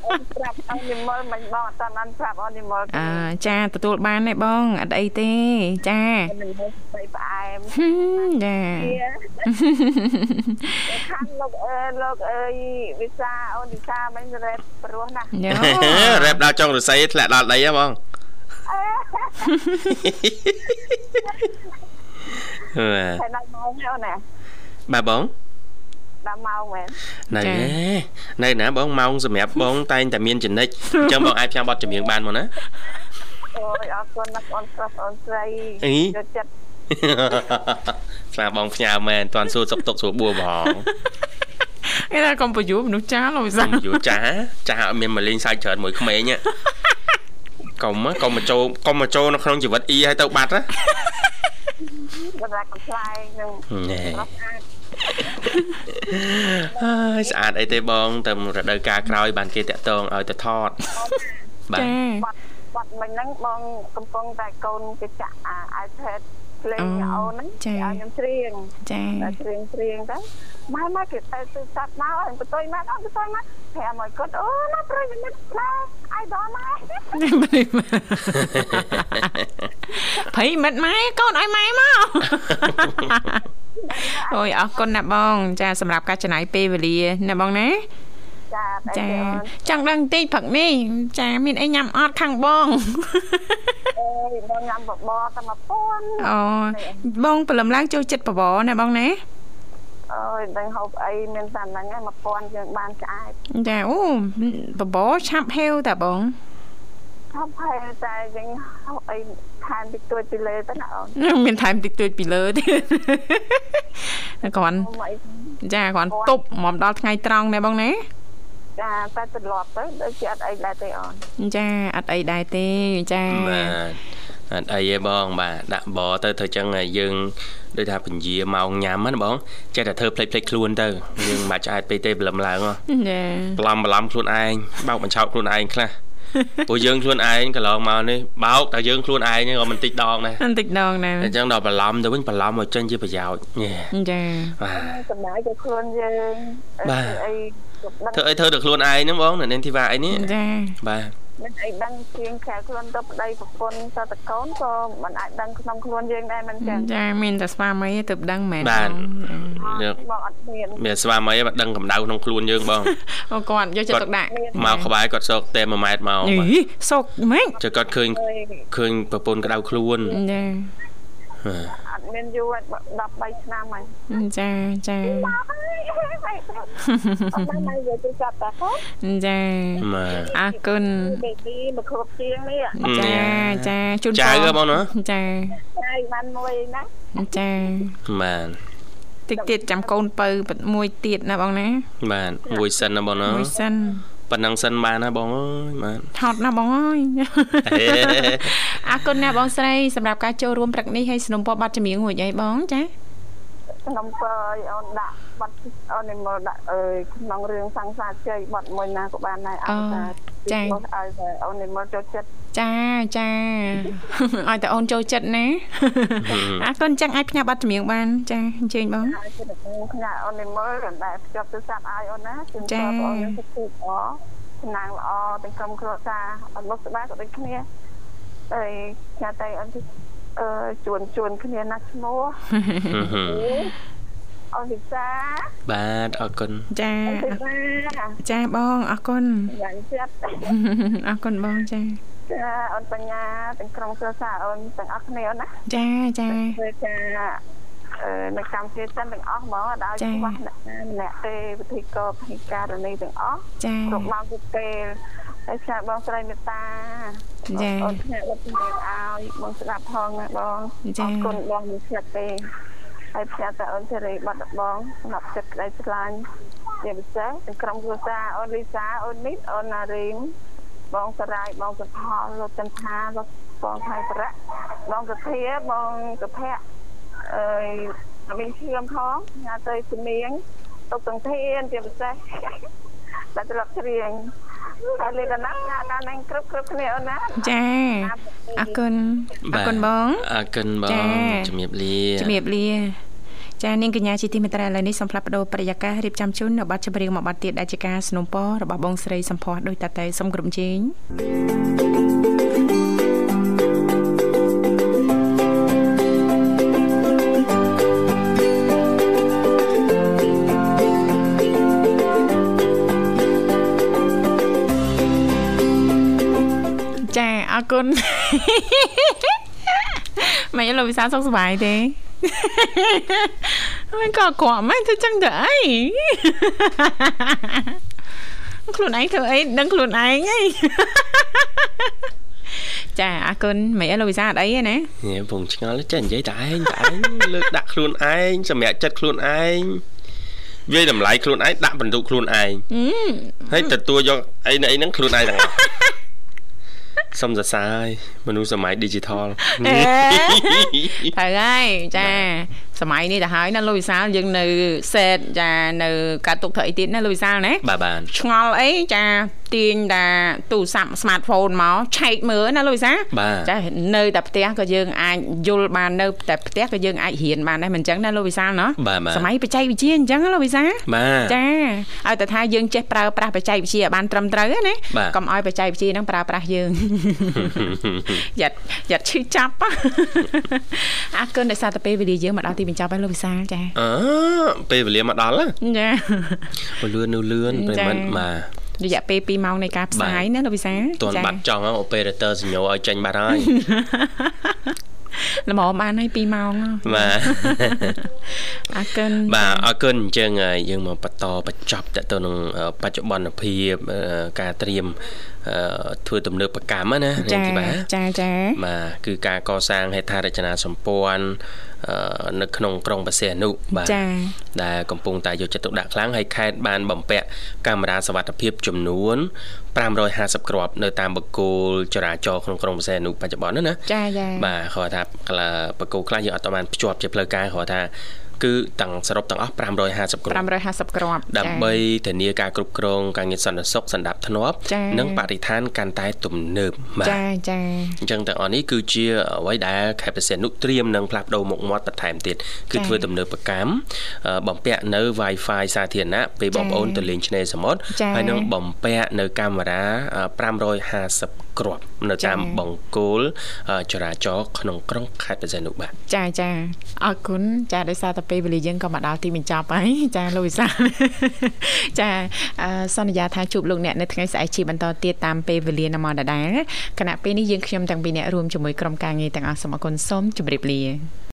អូនប្រាប់អញនិមលមិនបងអត់តាន់បានប្រាប់អូននិមលអើចាទទួលបានទេបងអត់អីទេចានិមលស្ដីផ្អែមហឹមចាខាងលោកអើលោកអើយវិសាអូនវិសាមិនរ៉េបព្រោះណាស់យោរ៉េបដល់ចុងរស័យធ្លាក់ដល់ដីហ៎បង បាទតែដល់ម៉ោងហើយអូនណាបាទបងដល់ម៉ោងមែននៅទេនៅណាបងម៉ោងសម្រាប់បងតែងតែមានចំណិចអញ្ចឹងបងអាចផ្សាយប័ណ្ណចម្រៀងបានមកណាអូយអរគុណណាស់អូនប្រុសអូនស្រីអីយកចិត្តស្លាបងផ្ញើមែនតាន់សួរសុកទុកសួរបួបងគេថាកុំបញ្យូមនុស្សចាស់លោកវិសាយូរចាស់ចាស់អត់មានមកលេងសាច់ច្រើនមួយក្មេងហ៎ កុំហ៎កុំមកចូលកុំមកចូលនៅក្នុងជីវិតអ៊ីឲ្យទៅបាត់ហ៎បណ្ដាកំប្លែងនឹងណែប្រុសអាចអើយស្អាតអីទេបងទៅរដូវកាលក្រោយបានគេតាក់តងឲ្យទៅថតបាទចាបាត់បាត់មិញហ្នឹងបងកំពុងតែកូនគេចាក់អា iPad ភ្លេងអូអូនហ្នឹងចាឲ្យខ្ញុំច្រៀងចាតែច្រៀងច្រៀងទៅម៉ែម៉ែគេទៅទូរស័ព្ទមកឲ្យបន្ទុយម៉ែអត់បន្ទុយម៉ែប្រាប់មកគាត់អូណាប្រិយមិត្តម៉ែអាយដល់ម៉ែភ័យមិត្តម៉ែកូនឲ្យម៉ែមកអូយអរគុណណាស់បង ចាសម្រាប់ការចំណាយពេលវេលាណាបងណា ចាតែចាអូនចង់ដឹងបន្តិចព្រឹកនេះចា មានអីញ៉ាំអត់ខាងបងអើយបងញ៉ាំបបរតែមកពន់អូបងព្រលឹមឡើងចូលចិត្តបបរណាបងណាអើយដឹងហូបអីមានតែហ្នឹងឯងមកពន់យើងបានឆ្អែតចាអូបបរឆាប់ហេវតាបងថប់ហើយតែយើងហូបអីថែមតិចតួចពីលើទៅណាអូនមានថែមតិចតួចពីលើទៀតគ្រាន់ហូបអីចាគ្រាន់ទប់មកដល់ថ្ងៃត្រង់ណាបងណា ចាតែទម្លាប់ទៅដូចជាអត់អីដែរទេអូនចាអត់អីដែរទេចាបាទអត់អីទេបងបាទដាក់បទៅធ្វើចឹងឲ្យយើងដូចថាពញាម៉ោងញ៉ាំណាបងចេះតែធ្វើផ្លេចផ្លេចខ្លួនទៅយើងមិនឆ្អែតពេកទេព្រលឹមឡើងហ៎ចាបន្លំបន្លំខ្លួនឯងបោកបញ្ឆោតខ្លួនឯងខ្លះព្រោះយើងខ្លួនឯងកន្លងមកនេះបោកតែយើងខ្លួនឯងហ្នឹងក៏មិនតិចដងដែរបន្តិចដងណាអញ្ចឹងដល់បន្លំទៅវិញបន្លំមកចេញជាប្រយោជន៍ញ៉េចាបាទចំណាយទៅខ្លួនយើងអីបាទអីដឹង ធ្វើអីធ្វើទៅខ្លួនឯងហ្នឹងបងនៅនាងធីវ៉ាអីនេះចាបាទមិនអីដឹងជាងក្រៅខ្លួនទៅប្តីប្រពន្ធទៅតកូនក៏មិនអាចដឹងក្នុងខ្លួនយើងដែរមិនចឹងចាមានតែស្វាមីទេទៅដឹងមែនបាទចាយកបងអត់មានមានស្វាមីបាត់ដឹងកម្ដៅក្នុងខ្លួនយើងបងអូគាត់យកចិត្តទុកដាក់មកក្បែរគាត់សោកតែ1ម៉ែត្រមកអីបាទសុកម៉េចចុះគាត់ឃើញអើយឃើញប្រពន្ធក្តៅខ្លួនចាបាទអត់ មានយូរហើយ13ឆ្នាំហើយចាចាអត់បានមកយកទៅចាប់តាគាត់ចាបាទអរគុណបេប៊ីមកគ្រប់ជាងនេះចាចាជូនចៅហ៎បងណាចាហើយបានមួយណាចាបាទតិចទៀតចាំកូនបើមួយទៀតណាបងណា បាទមួយសិនណាបងណាមួយសិន ប៉ុណ្ណឹងសិនបានណាបងអើយបាទថតណាបងអើយហេអរគុណណាបងស្រីសម្រាប់ការចូលរួមព្រឹកនេះហើយสนុំពរប័ណ្ណចម្រៀងមួយអីបងចាខ្ញុំពើឲ្យអូនដាក់បាត់អូននេះមកដាក់អើយក្នុងរឿងសង្សារជ័យបាត់មួយណាក៏បានដែរឲ្យ តែឲ្យតែអូននេះមកចូលចិត្តចាចាឲ្យតែអូនចូលចិត្តណាអរគុណចឹងអាចផ្ញើប័ណ្ណចម្រៀងបាន ចាអញ្ជើញបងហើយគឺខ្ញុំអូននេះមើលតែភ្ជាប់ទូរស័ព្ទឲ្យអូនណាជូនចាតបងនឹងទៅទូល្អសំណាងល្អទាំងក្រុមគ្រួសារអត់មកស្បាក៏ដូចគ្នាហើយញ៉ាតែអូនទៅអឺជួនជួនគ្នាណាស់ឈ្មោះ អូនវិសាបាទអរគុណចាអូនវិសាចាបងអរគុណយ៉ាងចិត្តអរគុណបងចាចាអូនបញ្ញាទាំងក្រុមគ្រួសារអូនទាំងអស់គ្នាអូនណាចាចាធ្វើការអឺនៅកម្ពុជាទាំងអស់ហ្មងអត់ឲ្យចា៎ខ្វះអ្នកណាម្នាក់ទេវិធីកពិធីការនីទាំងអស់ចាគ្រប់ម៉ោងគ្រប់ពេលហើយផ្សាយបងស្រីមេត្តាចាអូនផ្សាយបទចម្រៀងឲ្យបងស្ដាប់ផងណាបងចា៎អរគុណបងមិនស្លាប់ទេ ហើយផ្សាយតែអូនសេរីបាត់បងសម្រាប់ចិត្តក្តីស្រឡាញ់ជាពិសេសទាំងក្រុមគ្រួសារអូនលីសាអូននេះអូនណារីមបងសរាយបងសុផលលោកចន្ទថាលោកបងថៃប្រៈបងសុធាបងសុភ័ក្រអើយមានឈាមផងញ៉ាទៅជំនាញទុកទាំងធានជាពិសេសតែត្រឡប់ច្រៀង ហើយលេខណាស់ញ៉ាដល់នឹងគ្រប់គ្រប់គ្នាអូនណាចាអរគុណអរគុណបងអរគុណបចាងជំរាបលាជំរាបលាចានាងកញ្ញាជាទីមេត្រីឥឡូវនេះសូមផ្លាប់បដោប្រយាកររៀបចំជូននៅប័ណ្ណចម្រៀងមួយប័ណ្ណទៀតដែលជាការสนុំពររបស់បងស្រីសំភ័សដោយតតែសូមក្រុមជេង គុណមិនលោកវិសាលសុខសប្បាយទេមិនក៏ក្រក់មិនធ្វើចឹងទៅអីខ្លួនឯងធ្វើអីដឹងខ្លួនឯងហីចាអរគុណមិនអីលោកវិសាលអត់អីទេណាញ៉ែពងឆ្ងល់ចេះនិយាយតែឯងតែឯងលើកដាក់ខ្លួនឯងសម្រាប់ចិត្តខ្លួនឯងវាយតម្លៃខ្លួនឯងដាក់បន្ទុកខ្លួនឯងហឹមហើយទទួលយកអីនៅអីហ្នឹងខ្លួនឯងទាំងអស់ សុំសរសើរហើយមនុស្សសម័យ digital អេត្រូវហើយចា សម័យនេះទៅហើយណាលោកវិសាលយើងនៅសេតចានៅកាត់ទុកធ្វើអីទៀតណាលោកវិសាលណាបាទបាទឆ្ងល់អីចាទាញតាទូរស័ព្ទ smartphone មកឆែកមើលណាលូយសាបាទចានៅតែផ្ទះក៏យើងអាចយល់បាននៅតែផ្ទះក៏យើងអាចរៀនបានដែរមិនអញ្ចឹងណាលោកវិសាលណោះបាទបាទសម័យបច្ចេកវិទ្យាអញ្ចឹងណាលោកវិសាលបាទចាឲ្យតែថាយើងចេះប្រើប្រាស់បច្ចេកវិទ្យាឲ្យបានត្រឹមត្រូវណាបាទកុំឲ្យបច្ចេកវិទ្យាហ្នឹងប្រើប្រាស់យើងយ៉ាត់យ៉ាត់ឈឺចាប់អរគុណដែលសារតែពេលវេលាយើងមកដល់ទីបញ្ចប់ហើយលោកវិសាលចាអើពេលវេលាមកដល់ហ៎ចាអូលឿននៅលឿនប្រិមិត្តបាទរយៈពេល2ម៉ោងនៃការផ្សាយណាលោកវិសាលតន់បាត់ចង់ហ្នឹង operator សញ្ញោឲ្យចេញបាត់ហើយល្មមបានហើយ2ម៉ោងបាទអរគុណបាទអរគុណអញ្ចឹងហើយយើងមកបន្តបញ្ចប់តទៅនឹងអឺបច្ចុប្បន្នភាពអឺការត្រៀមអឺធ្វើទំនើបកម្មណាចានាងធីបាចាចាបាទគឺការកសាងហេដ្ឋារចនាសម្ព័ន្ធអឺ នៅក្នុងក្រុងបរសេនុបាទចាដែលកំពុងតែយកចិត្តទុកដាក់ខ្លាំងហើយខេត្តបានបំពាក់កាមេរ៉ាសវត្ថិភាពចំនួន550គ្រាប់នៅតាមបកគោលចរាចរណ៍ក្នុងក្រុងបរសេនុបច្ចុប្បន្នហ្នឹងណាចាចាបាទគាត់ថាកន្លះបកគោខ្លះយើងអត់បានភ្ជាប់ជាផ្លូវការគាត់ថា គឺទាំងសរុបទាំងអស់550គ្រាប់550គ្រាប់ដើម្បីធានាការគ្រប់គ្រងការងារសន្តិសុខសន្តិភាពធ្នាប់ចា៎និងបរិស្ថានកាន់តែទំនើបបាទចាចាអញ្ចឹងទាំងអស់នេះគឺជាអ្វីដែលខេត្តបរសេនុត្រៀមនឹងផ្លាស់ប្ដូរមុខមាត់បន្ថែមទៀតគឺចា៎ធ្វើទំនើបកម្មអឺបំពាក់នៅ Wi-Fi សាធារណៈពេលបងចា៎ប្អូនទៅលេងឆ្នេរសមុទ្រចា៎ហើយនឹងបំពាក់នៅកាមេរ៉ាអឺ550គ្រាប់នៅចា៎តាមបង្គោលអឺចរាចរណ៍ក្នុងក្រុងខេត្តបរសេនុបាទចាចាអរគុណចាដោយសារតែពេលវេលាយើងក៏មកដល់ទីបញ្ចប់ហើយចាលោកវិសាលចាអឺសន្យាថាជួបលោកអ្នកនៅថ្ងៃស្អែកជាបន្តទៀតតាមពេលវេលានៅមកដដែលគណៈពេលនេះយើងខ្ញុំទាំងពីរអ្នករួមជាមួយក្រុមការងារទាំងអស់សូមអរគុណសូមជម្រាបលា